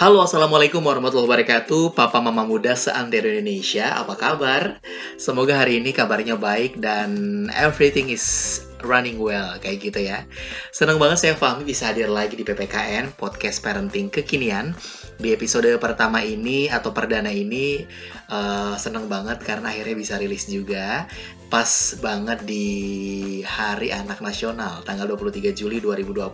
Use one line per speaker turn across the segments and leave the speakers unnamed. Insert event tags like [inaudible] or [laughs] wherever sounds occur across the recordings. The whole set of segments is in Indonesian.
Halo, Assalamualaikum warahmatullahi wabarakatuh. Papa Mama Muda seantero Indonesia Apa kabar? Semoga hari ini kabarnya baik dan everything is running well Kayak gitu ya. Senang banget saya Fahmi bisa hadir lagi di PPKN Podcast Parenting Kekinian. Di episode pertama ini atau perdana ini uh, Senang banget karena akhirnya bisa rilis juga pas banget di Hari Anak Nasional tanggal 23 Juli 2020.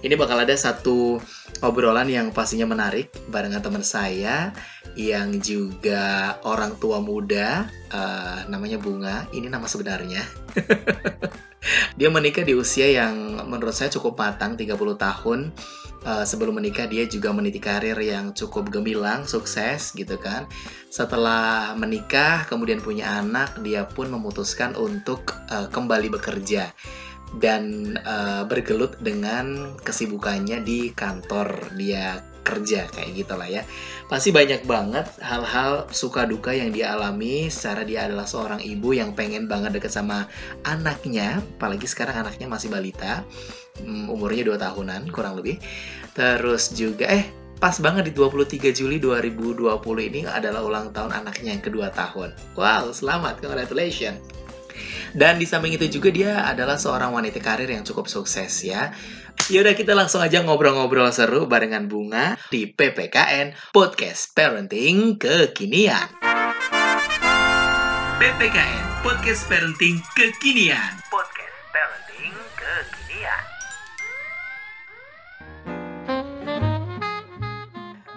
Ini bakal ada satu obrolan yang pastinya menarik barengan teman saya yang juga orang tua muda uh, namanya Bunga. Ini nama sebenarnya. [laughs] dia menikah di usia yang menurut saya cukup matang 30 tahun uh, sebelum menikah dia juga meniti karir yang cukup gemilang, sukses gitu kan. Setelah menikah kemudian punya anak, dia pun memutuskan untuk uh, kembali bekerja dan uh, bergelut dengan kesibukannya di kantor dia kerja kayak gitu lah ya. Pasti banyak banget hal-hal suka duka yang dia alami secara dia adalah seorang ibu yang pengen banget deket sama anaknya, apalagi sekarang anaknya masih balita, um, umurnya 2 tahunan kurang lebih. Terus juga eh pas banget di 23 Juli 2020 ini adalah ulang tahun anaknya yang kedua tahun. Wow, selamat, congratulations. Dan di samping itu juga dia adalah seorang wanita karir yang cukup sukses ya. Yaudah kita langsung aja ngobrol-ngobrol seru barengan Bunga di PPKN Podcast Parenting Kekinian. PPKN Podcast Parenting Kekinian. Podcast Parenting Kekinian.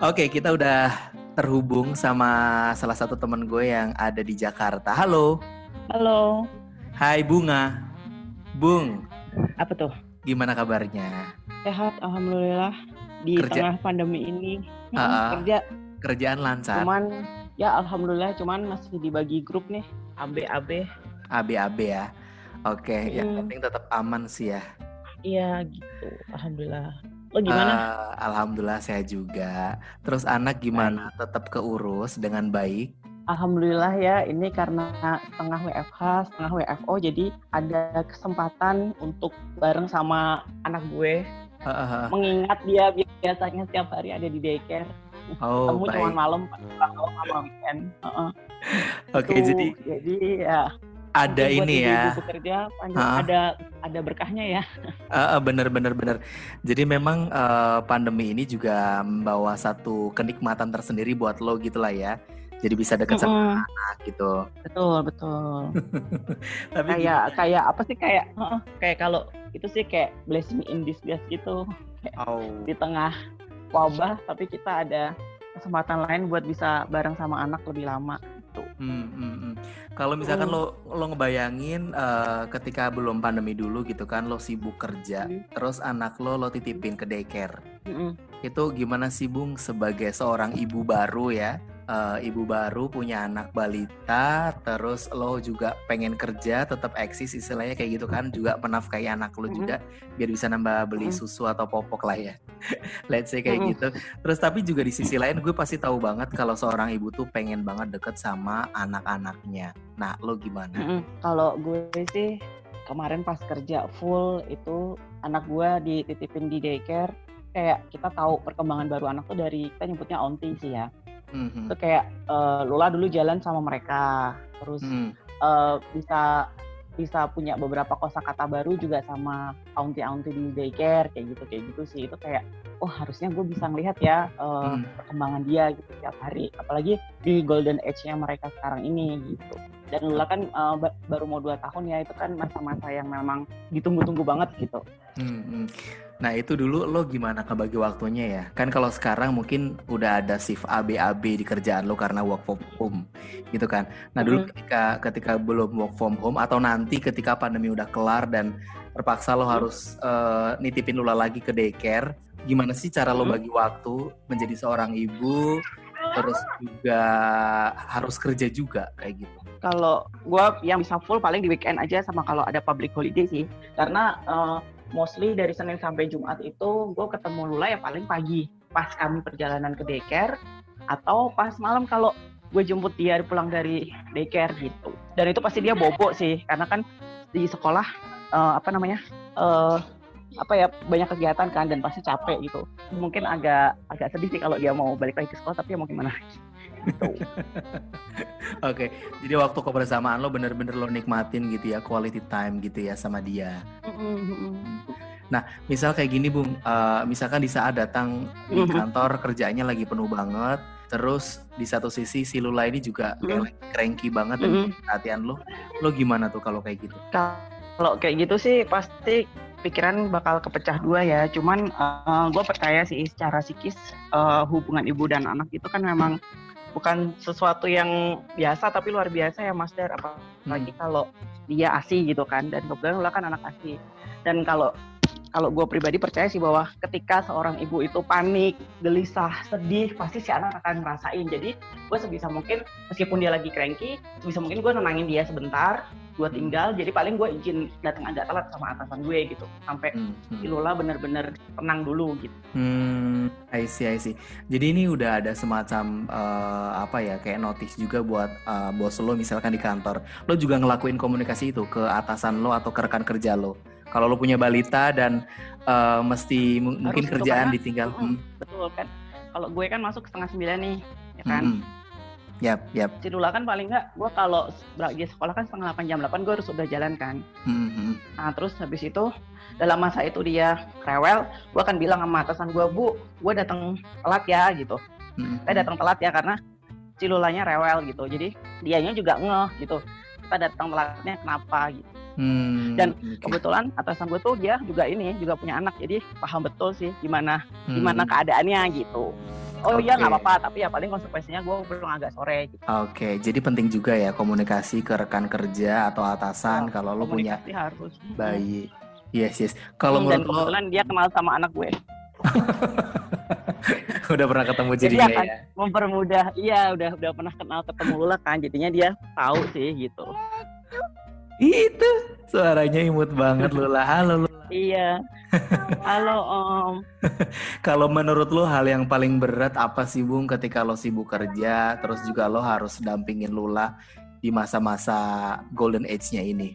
Oke, kita udah terhubung sama salah satu temen gue yang ada di Jakarta. Halo.
Halo.
Hai Bunga. Bung.
Apa tuh?
Gimana kabarnya?
Sehat, alhamdulillah. Di Kerja. tengah pandemi ini uh, kerja.
Kerjaan lancar.
Cuman ya alhamdulillah cuman masih dibagi grup nih AB-AB.
AB-AB ya. Oke, okay. hmm. yang penting tetap aman sih ya.
Iya gitu, alhamdulillah. Lo gimana? Uh,
Alhamdulillah saya juga. Terus anak gimana? Tetap keurus dengan baik?
Alhamdulillah ya, ini karena setengah WFH, setengah WFO, jadi ada kesempatan untuk bareng sama anak gue. Uh, uh, Mengingat dia biasanya setiap hari ada di daycare. Oh, Kamu cuma malam, malam sama weekend. Uh -uh.
Oke, okay, jadi
jadi ya
ada ini ya.
Ibu bekerja ada ada berkahnya ya. [laughs]
Uh, uh, bener bener bener. Jadi memang uh, pandemi ini juga membawa satu kenikmatan tersendiri buat lo gitulah ya. Jadi bisa dekat mm -hmm. sama anak gitu.
Betul betul. [laughs] Tapi kayak kayak apa sih kayak uh, kayak kalau itu sih kayak blessing in disguise gitu. oh. Di tengah wabah tapi kita ada kesempatan lain buat bisa bareng sama anak lebih lama gitu. Hmm,
hmm, hmm. Kalau misalkan hmm. lo lo ngebayangin uh, ketika belum pandemi dulu gitu kan lo sibuk kerja, hmm. terus anak lo lo titipin ke daycare. Hmm. Itu gimana sih Bung sebagai seorang ibu baru ya? Uh, ibu baru punya anak balita terus lo juga pengen kerja tetap eksis istilahnya kayak gitu kan juga menafkahi anak lo juga biar bisa nambah beli susu atau popok lah ya. [laughs] Let's say kayak gitu. Terus tapi juga di sisi lain gue pasti tahu banget kalau seorang ibu tuh pengen banget deket sama anak-anaknya. Nah lo gimana? Mm-hmm.
kalau gue sih kemarin pas kerja full itu anak gue dititipin di daycare. Kayak kita tahu perkembangan baru anak tuh dari kita nyebutnya onti sih ya Mm-hmm. Itu kayak uh, Lula dulu jalan sama mereka, terus mm. uh, bisa bisa punya beberapa kosakata baru juga sama auntie-auntie di daycare kayak gitu kayak gitu sih itu kayak oh harusnya gue bisa ngelihat ya uh, hmm. perkembangan dia gitu tiap hari apalagi di golden age-nya mereka sekarang ini gitu dan Lula kan uh, baru mau dua tahun ya itu kan masa-masa yang memang ditunggu-tunggu banget gitu hmm,
hmm. Nah itu dulu lo gimana kebagi waktunya ya? Kan kalau sekarang mungkin udah ada shift AB-AB di kerjaan lo karena work from home gitu kan. Nah dulu mm. ketika ketika belum work from home atau nanti ketika pandemi udah kelar dan terpaksa lo harus uh, nitipin Lula lagi ke daycare, gimana sih cara lo bagi waktu menjadi seorang ibu terus juga harus kerja juga kayak gitu?
Kalau gue yang bisa full paling di weekend aja sama kalau ada public holiday sih, karena uh, mostly dari Senin sampai Jumat itu gue ketemu Lula ya paling pagi pas kami perjalanan ke daycare atau pas malam kalau gue jemput dia pulang dari daycare gitu. Dan itu pasti dia bobo sih karena kan di sekolah uh, apa namanya uh, apa ya banyak kegiatan kan dan pasti capek gitu. Mungkin agak agak sedih sih kalau dia mau balik lagi ke sekolah tapi ya mau gimana gitu. [laughs]
Oke, okay. jadi waktu kebersamaan lo bener-bener lo nikmatin gitu ya, quality time gitu ya sama dia. Nah, misal kayak gini Bung, uh, misalkan di saat datang di kantor kerjanya lagi penuh banget, terus di satu sisi si Lula ini juga kayak cranky banget dan perhatian lo, lo gimana tuh kalau kayak gitu?
Kalau kayak gitu sih pasti pikiran bakal kepecah dua ya. Cuman uh, eh, gue percaya sih secara psikis uh, hubungan ibu dan anak itu kan memang bukan sesuatu yang biasa tapi luar biasa ya Mas Dar apalagi hmm. kalau dia asi gitu kan dan kebetulan Lula kan anak asi dan kalau kalau gue pribadi percaya sih bahwa ketika seorang ibu itu panik, gelisah, sedih, pasti si anak akan ngerasain. Jadi gue sebisa mungkin meskipun dia lagi cranky, sebisa mungkin gue nenangin dia sebentar, gue hmm. tinggal jadi paling gue izin datang agak telat sama atasan gue gitu sampai hmm, hmm. Lola bener-bener tenang dulu gitu.
Hmm, I see, I see. Jadi ini udah ada semacam uh, apa ya kayak notice juga buat uh, bos lo misalkan di kantor. Lo juga ngelakuin komunikasi itu ke atasan lo atau ke rekan kerja lo. Kalau lo punya balita dan uh, mesti Harus mungkin kerjaan karena, ditinggal.
Hmm. Betul kan. Kalau gue kan masuk setengah sembilan nih, ya kan. Hmm
Yap, yap.
Cidula kan paling nggak, gue kalau lagi sekolah kan setengah delapan jam delapan gue harus udah jalan kan. Mm-hmm. Nah terus habis itu dalam masa itu dia rewel, gue akan bilang sama atasan gue, bu, gue datang telat ya gitu. Mm-hmm. Saya datang telat ya karena Cilulanya rewel gitu. Jadi dianya juga ngeh gitu. Kita datang telatnya kenapa gitu. Hmm, Dan okay. kebetulan atasan gue tuh dia juga ini juga punya anak, jadi paham betul sih gimana hmm. gimana keadaannya gitu oh okay. iya nggak apa-apa tapi ya paling konsekuensinya gue pulang agak sore gitu.
Oke, okay. jadi penting juga ya komunikasi ke rekan kerja atau atasan oh, kalau lo punya
harus.
bayi. Yes, yes. Kalau menurut
Dan kebetulan lo... dia kenal sama anak gue. [laughs]
udah pernah ketemu jadinya
kan, ya. Mempermudah. Iya, udah udah pernah kenal ketemu Lula kan. Jadinya dia tahu sih gitu.
Itu suaranya imut banget Lula. Halo Lula.
Iya. [laughs] Halo Om.
Kalau menurut lo hal yang paling berat apa sih Bung ketika lo sibuk kerja, terus juga lo harus dampingin Lula di masa-masa golden age-nya ini?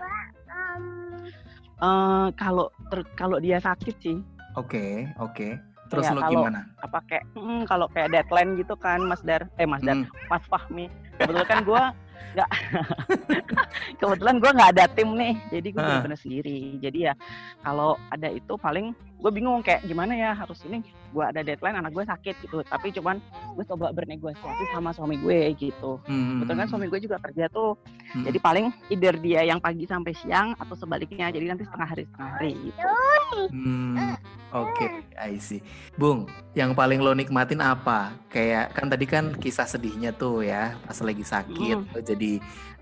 Uh, kalau kalau dia sakit sih.
Oke, okay, oke. Okay. Terus ya, lo kalau, gimana?
Apa kayak hmm, kalau kayak deadline gitu kan Mas Dar, eh Mas Dar, hmm. Mas Fahmi. Kebetulan kan gue nggak. [laughs] Kebetulan gue nggak ada tim nih jadi gue bener-bener sendiri. Jadi ya kalau ada itu paling gue bingung kayak gimana ya harus ini gue ada deadline anak gue sakit gitu tapi cuman gue coba bernegosiasi sama suami gue gitu hmm. betul kan suami gue juga kerja tuh hmm. jadi paling either dia yang pagi sampai siang atau sebaliknya jadi nanti setengah hari setengah hari gitu
hmm. oke okay, I see Bung yang paling lo nikmatin apa kayak kan tadi kan kisah sedihnya tuh ya pas lagi sakit hmm. jadi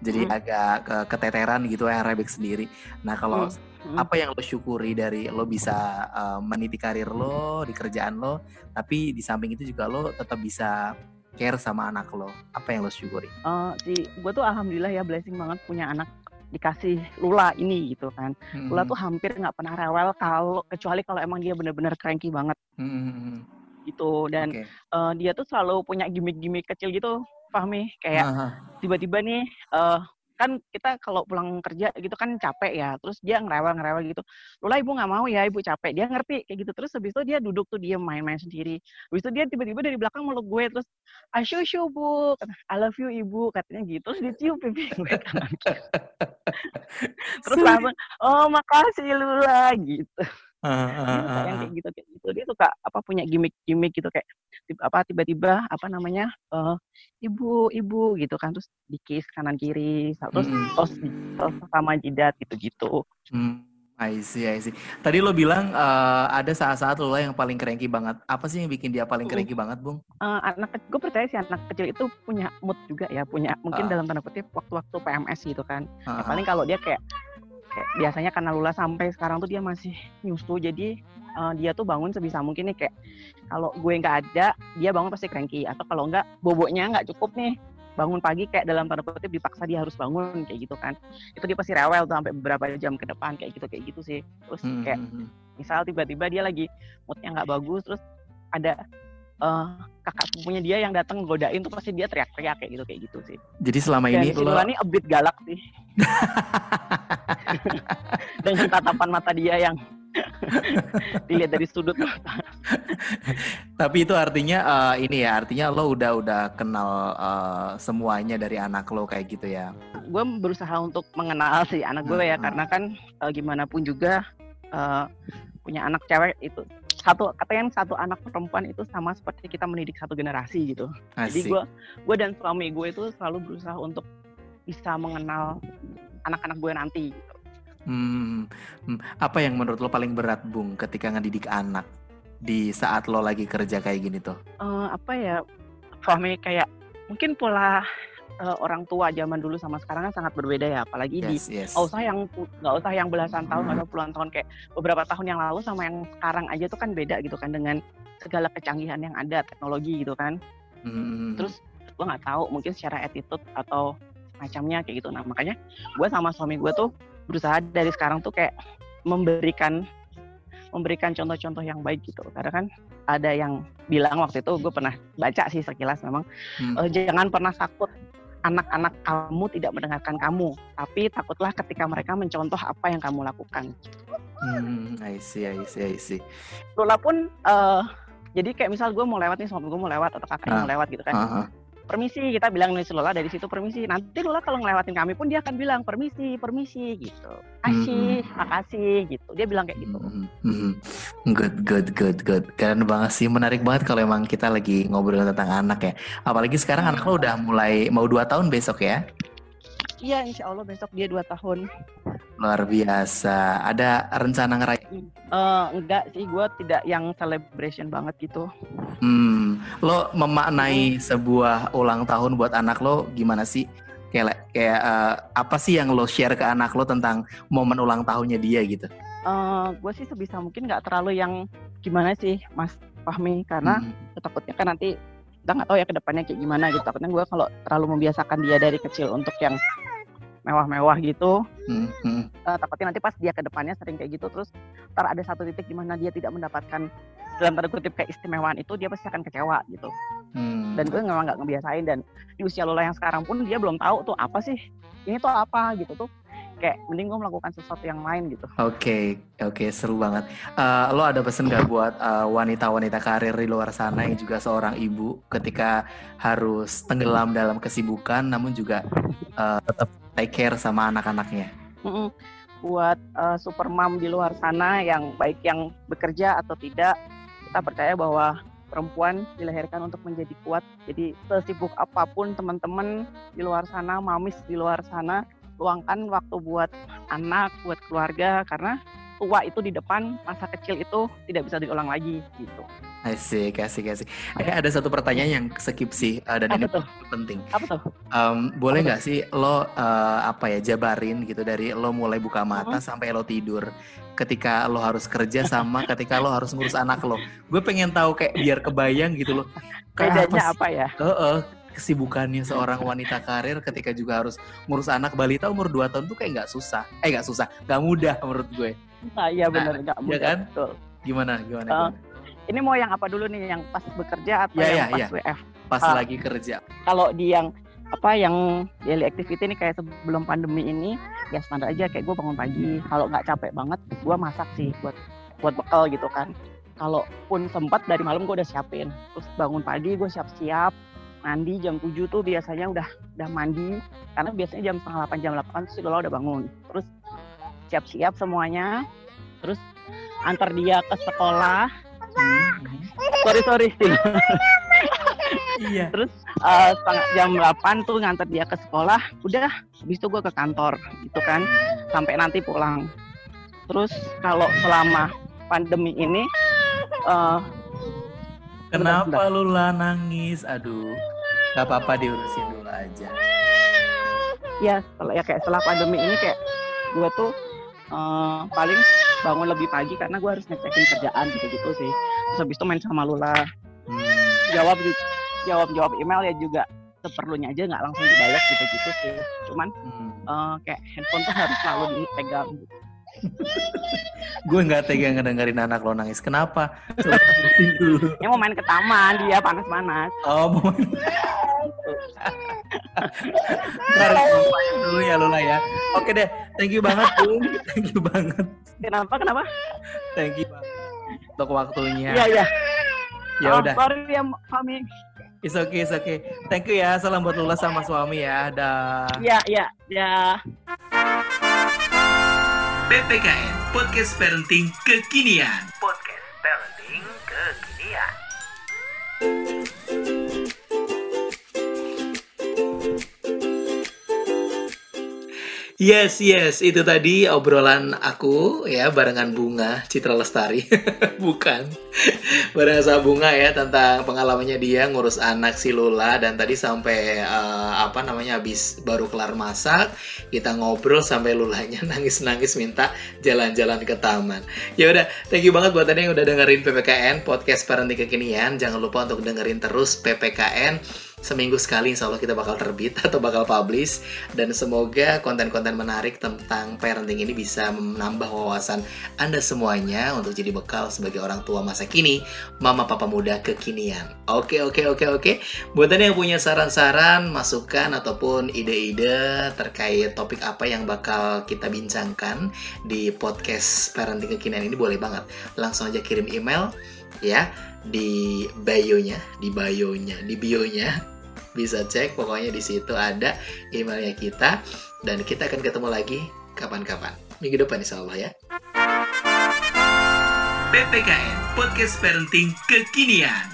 jadi hmm. agak ke keteteran gitu ya rebek sendiri nah kalau hmm hmm. apa yang lo syukuri dari lo bisa uh, meniti karir lo di kerjaan lo tapi di samping itu juga lo tetap bisa care sama anak lo apa yang lo syukuri
uh, si gue tuh alhamdulillah ya blessing banget punya anak dikasih Lula ini gitu kan. Hmm. Lula tuh hampir nggak pernah rewel kalau kecuali kalau emang dia bener-bener cranky banget. Hmm. Gitu dan okay. uh, dia tuh selalu punya gimmick-gimmick kecil gitu, Fahmi kayak tiba-tiba nih uh, kan kita kalau pulang kerja gitu kan capek ya terus dia ngerewel ngerewel gitu. Lula ibu nggak mau ya ibu capek. Dia ngerti kayak gitu. Terus habis itu dia duduk tuh dia main-main sendiri. Habis itu dia tiba-tiba dari belakang meluk gue terus asyusyu bu. I love you ibu. Katanya gitu. Terus dia cium pipi [laughs] gue kanan [laughs] terus langsung oh makasih Lula. Gitu Uh, uh, uh, yang kayak gitu kayak gitu dia suka apa punya gimmick-gimmick gitu kayak apa tiba-tiba apa namanya uh, ibu ibu gitu kan terus dikis kanan kiri terus mm. tos, tos sama jidat gitu-gitu.
Mm. I see, I see. Tadi lo bilang uh, ada saat-saat lo yang paling cranky banget. Apa sih yang bikin dia paling cranky uh, banget, Bung?
Uh, anak gue percaya sih anak kecil itu punya mood juga ya, punya mungkin uh. dalam tanda kutip waktu-waktu PMS gitu kan. Uh -huh. ya, paling kalau dia kayak kayak biasanya karena Lula sampai sekarang tuh dia masih nyusu jadi uh, dia tuh bangun sebisa mungkin nih kayak kalau gue nggak ada dia bangun pasti cranky atau kalau nggak boboknya nggak cukup nih bangun pagi kayak dalam tanda kutip dipaksa dia harus bangun kayak gitu kan itu dia pasti rewel tuh sampai beberapa jam ke depan kayak gitu kayak gitu sih terus hmm, kayak hmm, hmm. misal tiba-tiba dia lagi moodnya nggak bagus terus ada uh, kakak sepupunya dia yang datang godain tuh pasti dia teriak-teriak kayak gitu kayak gitu sih.
Jadi selama Dan ini
si Lula ini a bit galak sih. [laughs] Dengan tatapan mata dia yang [laughs] dilihat dari sudut
Tapi itu artinya uh, ini ya, artinya lo udah udah kenal uh, semuanya dari anak lo kayak gitu ya.
Gue berusaha untuk mengenal sih anak gue ya, hmm. karena kan uh, gimana pun juga uh, punya anak cewek itu satu katanya satu anak perempuan itu sama seperti kita mendidik satu generasi gitu. Asik. Jadi gue gue dan suami gue itu selalu berusaha untuk bisa mengenal anak-anak gue nanti. Gitu.
Hmm, hmm, apa yang menurut lo paling berat, Bung, ketika ngedidik anak di saat lo lagi kerja kayak gini tuh?
Uh, apa ya, suami kayak mungkin pola uh, orang tua zaman dulu sama sekarang kan sangat berbeda ya apalagi yes, di yes. nggak usah yang nggak usah yang belasan tahun hmm. atau puluhan tahun kayak beberapa tahun yang lalu sama yang sekarang aja tuh kan beda gitu kan dengan segala kecanggihan yang ada teknologi gitu kan hmm. terus gue nggak tahu mungkin secara attitude atau macamnya kayak gitu nah makanya gue sama suami gue tuh berusaha dari sekarang tuh kayak memberikan memberikan contoh-contoh yang baik gitu karena kan ada yang bilang waktu itu gue pernah baca sih sekilas memang hmm. uh, jangan pernah takut anak-anak kamu tidak mendengarkan kamu, tapi takutlah ketika mereka mencontoh apa yang kamu lakukan.
Hmm, I see, I see, I see.
Lola pun, uh, jadi kayak misal gue mau lewat nih, suami gue mau lewat atau kakaknya uh, mau lewat gitu kan. Uh, uh permisi kita bilang nih Lola dari situ permisi nanti Lola kalau ngelewatin kami pun dia akan bilang permisi permisi gitu. Kasih mm -hmm. makasih gitu. Dia bilang kayak gitu. Mm -hmm.
good good good good. Keren banget sih menarik banget kalau emang kita lagi ngobrol tentang anak ya. Apalagi sekarang anak lo udah mulai mau dua tahun besok ya
Iya, insya Allah besok dia dua tahun.
Luar biasa. Ada rencana ngerayain?
Uh, enggak sih, gue tidak yang celebration banget gitu.
Hmm, lo memaknai hmm. sebuah ulang tahun buat anak lo gimana sih? Kayak kayak uh, apa sih yang lo share ke anak lo tentang momen ulang tahunnya dia gitu?
Uh, eh, gue sih sebisa mungkin nggak terlalu yang gimana sih, Mas Fahmi, karena hmm. takutnya kan nanti kita nggak tahu ya ke depannya kayak gimana gitu. Takutnya gue kalau terlalu membiasakan dia dari kecil untuk yang mewah-mewah gitu. Hmm, hmm. Uh, takutnya nanti pas dia ke depannya sering kayak gitu terus ntar ada satu titik di mana dia tidak mendapatkan dalam tanda kutip keistimewaan itu dia pasti akan kecewa gitu. Hmm. Dan gue memang nggak ngebiasain dan di usia Lola yang sekarang pun dia belum tahu tuh apa sih ini tuh apa gitu tuh kayak mending gue melakukan sesuatu yang lain gitu.
Oke, okay, oke, okay, seru banget. Uh, lo ada pesan gak buat eh, wanita-wanita karir di luar sana yang juga seorang ibu ketika harus tenggelam dalam kesibukan, namun juga uh, tetap take care sama anak-anaknya.
Mm-mm. Buat uh, super mom di luar sana yang baik yang bekerja atau tidak, kita percaya bahwa perempuan dilahirkan untuk menjadi kuat. Jadi sesibuk apa pun teman-teman di luar sana, mamis di luar sana, luangkan waktu buat anak, buat keluarga karena tua itu di depan, masa kecil itu tidak bisa diulang lagi gitu.
Asik, asik, asik. Eh, ada satu pertanyaan yang skip sih uh, dan apa ini tuh? penting. Apa tuh? Um, boleh nggak sih lo uh, apa ya jabarin gitu dari lo mulai buka mata hmm. sampai lo tidur, ketika lo harus kerja sama ketika lo harus ngurus anak lo. Gue pengen tahu kayak biar kebayang gitu loh.
Bedanya apa, apa ya?
Uh -uh, kesibukannya seorang wanita karir ketika juga harus ngurus anak balita umur 2 tahun tuh kayak nggak susah. Eh nggak susah, nggak mudah menurut gue.
Nah, iya benar nggak nah, mudah.
Ya kan? Betul. Gimana? Gimana? Uh,
gimana? Ini mau yang apa dulu nih? Yang pas bekerja atau
ya,
yang
ya, pas ya. WF? Pas uh, lagi kerja.
Kalau di yang apa yang daily activity ini kayak sebelum pandemi ini ya standar aja kayak gue bangun pagi kalau nggak capek banget gue masak sih buat buat bekal gitu kan kalaupun sempat dari malam gue udah siapin terus bangun pagi gue siap-siap mandi jam 7 tuh biasanya udah udah mandi. Karena biasanya jam setengah 8 jam 8 sih kalau udah bangun. Terus siap-siap semuanya. Terus antar dia ke sekolah. Sorry sorry sih iya. Terus uh, jam 8 tuh nganter dia ke sekolah. Udah habis itu gue ke kantor gitu kan. Sampai nanti pulang. Terus kalau selama pandemi ini uh,
kenapa lu lah nangis? Aduh nggak apa-apa diurusin dulu aja
ya kalau ya kayak setelah pandemi ini kayak gue tuh uh, paling bangun lebih pagi karena gue harus ngecekin kerjaan gitu-gitu sih terus habis itu main sama Lula hmm. jawab jawab jawab email ya juga seperlunya aja nggak langsung dibalas gitu-gitu sih cuman hmm. uh, kayak handphone tuh harus selalu dipegang gitu.
Gue nggak tega ngedengerin anak lo nangis kenapa
Ini mau main ke taman dia panas-panas
oh mau main lupain dulu ya Lula ya. Oke deh, thank you banget Bung. Thank you banget.
Kenapa? Kenapa?
Thank you banget untuk waktunya.
Iya, iya.
Ya
oh,
udah.
Sorry ya, Fami.
It's okay, it's okay. Thank you ya. Salam buat Lula sama suami ya. Dah.
Iya, iya, ya.
PPKN Podcast Parenting Kekinian.
Podcast
Yes, yes, itu tadi obrolan aku ya barengan Bunga Citra Lestari. [laughs] Bukan. Bareng sama Bunga ya tentang pengalamannya dia ngurus anak si Lula dan tadi sampai uh, apa namanya habis baru kelar masak, kita ngobrol sampai Lulanya [laughs] nangis-nangis minta jalan-jalan ke taman. Ya udah, thank you banget buat tadi yang udah dengerin PPKN podcast parenting kekinian. Jangan lupa untuk dengerin terus PPKN seminggu sekali insya Allah kita bakal terbit [laughs] atau bakal publish. Dan semoga konten-konten menarik tentang parenting ini bisa menambah wawasan Anda semuanya untuk jadi bekal sebagai orang tua masa kini mama papa muda kekinian. Oke oke oke oke. Buat Anda yang punya saran-saran masukan ataupun ide-ide terkait topik apa yang bakal kita bincangkan di podcast parenting kekinian ini boleh banget. Langsung aja kirim email ya di bio-nya, di bio-nya, di bio-nya bisa cek pokoknya di situ ada emailnya kita dan kita akan ketemu lagi kapan-kapan minggu depan insya Allah ya. PPKN Podcast Parenting Kekinian.